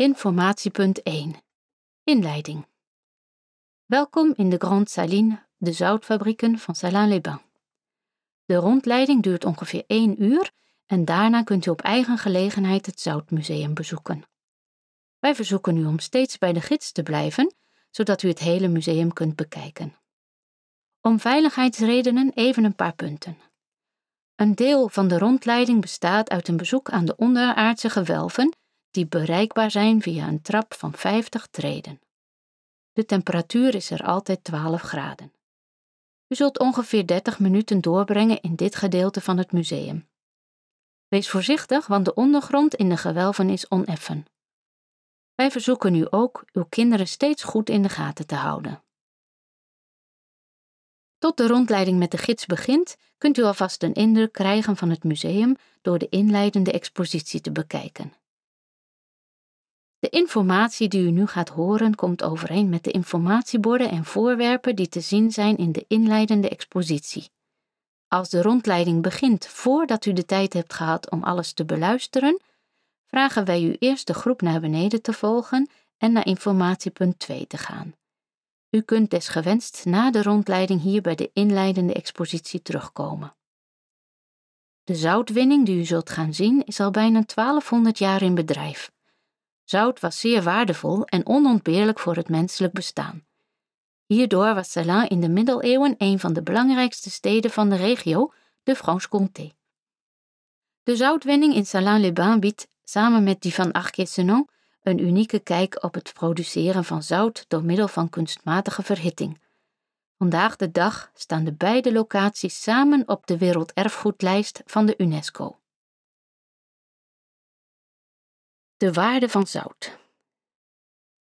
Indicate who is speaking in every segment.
Speaker 1: Informatiepunt 1. Inleiding. Welkom in de Grande Saline, de zoutfabrieken van Salins-les-Bains. De rondleiding duurt ongeveer 1 uur en daarna kunt u op eigen gelegenheid het Zoutmuseum bezoeken. Wij verzoeken u om steeds bij de gids te blijven, zodat u het hele museum kunt bekijken. Om veiligheidsredenen even een paar punten. Een deel van de rondleiding bestaat uit een bezoek aan de onderaardse gewelven, die bereikbaar zijn via een trap van 50 treden. De temperatuur is er altijd 12 graden. U zult ongeveer 30 minuten doorbrengen in dit gedeelte van het museum. Wees voorzichtig, want de ondergrond in de gewelven is oneffen. Wij verzoeken u ook uw kinderen steeds goed in de gaten te houden. Tot de rondleiding met de gids begint, kunt u alvast een indruk krijgen van het museum door de inleidende expositie te bekijken. De informatie die u nu gaat horen komt overeen met de informatieborden en voorwerpen die te zien zijn in de inleidende expositie. Als de rondleiding begint voordat u de tijd hebt gehad om alles te beluisteren, vragen wij u eerst de groep naar beneden te volgen en naar informatiepunt 2 te gaan. U kunt desgewenst na de rondleiding hier bij de inleidende expositie terugkomen. De zoutwinning die u zult gaan zien is al bijna 1200 jaar in bedrijf. Zout was zeer waardevol en onontbeerlijk voor het menselijk bestaan. Hierdoor was Salins in de middeleeuwen een van de belangrijkste steden van de regio, de Franche-Comté. De zoutwinning in Salins-les-Bains biedt, samen met die van Arquet-Senon, een unieke kijk op het produceren van zout door middel van kunstmatige verhitting. Vandaag de dag staan de beide locaties samen op de werelderfgoedlijst van de UNESCO. De waarde van zout.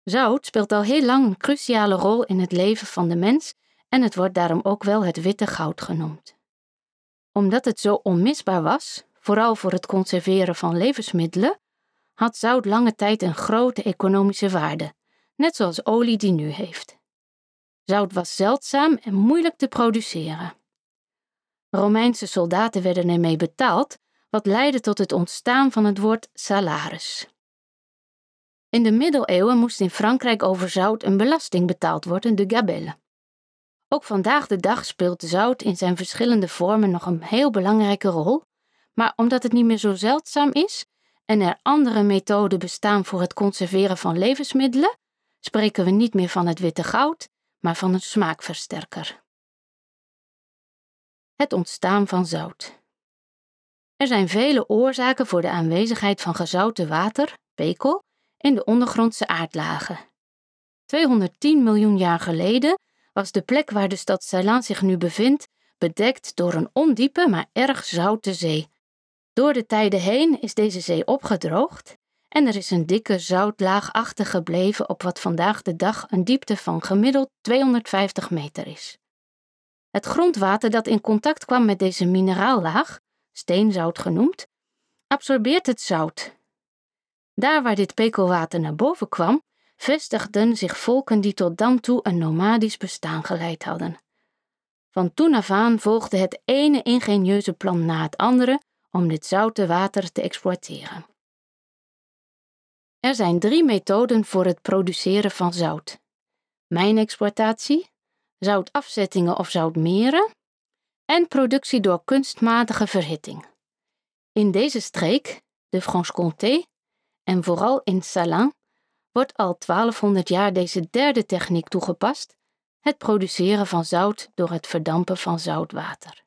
Speaker 1: Zout speelt al heel lang een cruciale rol in het leven van de mens en het wordt daarom ook wel het witte goud genoemd. Omdat het zo onmisbaar was, vooral voor het conserveren van levensmiddelen, had zout lange tijd een grote economische waarde, net zoals olie die nu heeft. Zout was zeldzaam en moeilijk te produceren. Romeinse soldaten werden ermee betaald, wat leidde tot het ontstaan van het woord salaris. In de middeleeuwen moest in Frankrijk over zout een belasting betaald worden, de gabelle. Ook vandaag de dag speelt zout in zijn verschillende vormen nog een heel belangrijke rol, maar omdat het niet meer zo zeldzaam is en er andere methoden bestaan voor het conserveren van levensmiddelen, spreken we niet meer van het witte goud, maar van een smaakversterker. Het ontstaan van zout. Er zijn vele oorzaken voor de aanwezigheid van gezouten water, pekel, in de ondergrondse aardlagen. 210 miljoen jaar geleden was de plek waar de stad Ceylon zich nu bevindt bedekt door een ondiepe maar erg zoute zee. Door de tijden heen is deze zee opgedroogd en er is een dikke zoutlaag achtergebleven op wat vandaag de dag een diepte van gemiddeld 250 meter is. Het grondwater dat in contact kwam met deze mineraallaag, steenzout genoemd, absorbeert het zout daar waar dit pekelwater naar boven kwam, vestigden zich volken die tot dan toe een nomadisch bestaan geleid hadden. Van toen af aan volgde het ene ingenieuze plan na het andere om dit zoute water te exploiteren. Er zijn drie methoden voor het produceren van zout: mijnexploitatie, zoutafzettingen of zoutmeren en productie door kunstmatige verhitting. In deze streek, de Franche-Comté, en vooral in Salins wordt al 1200 jaar deze derde techniek toegepast: het produceren van zout door het verdampen van zoutwater.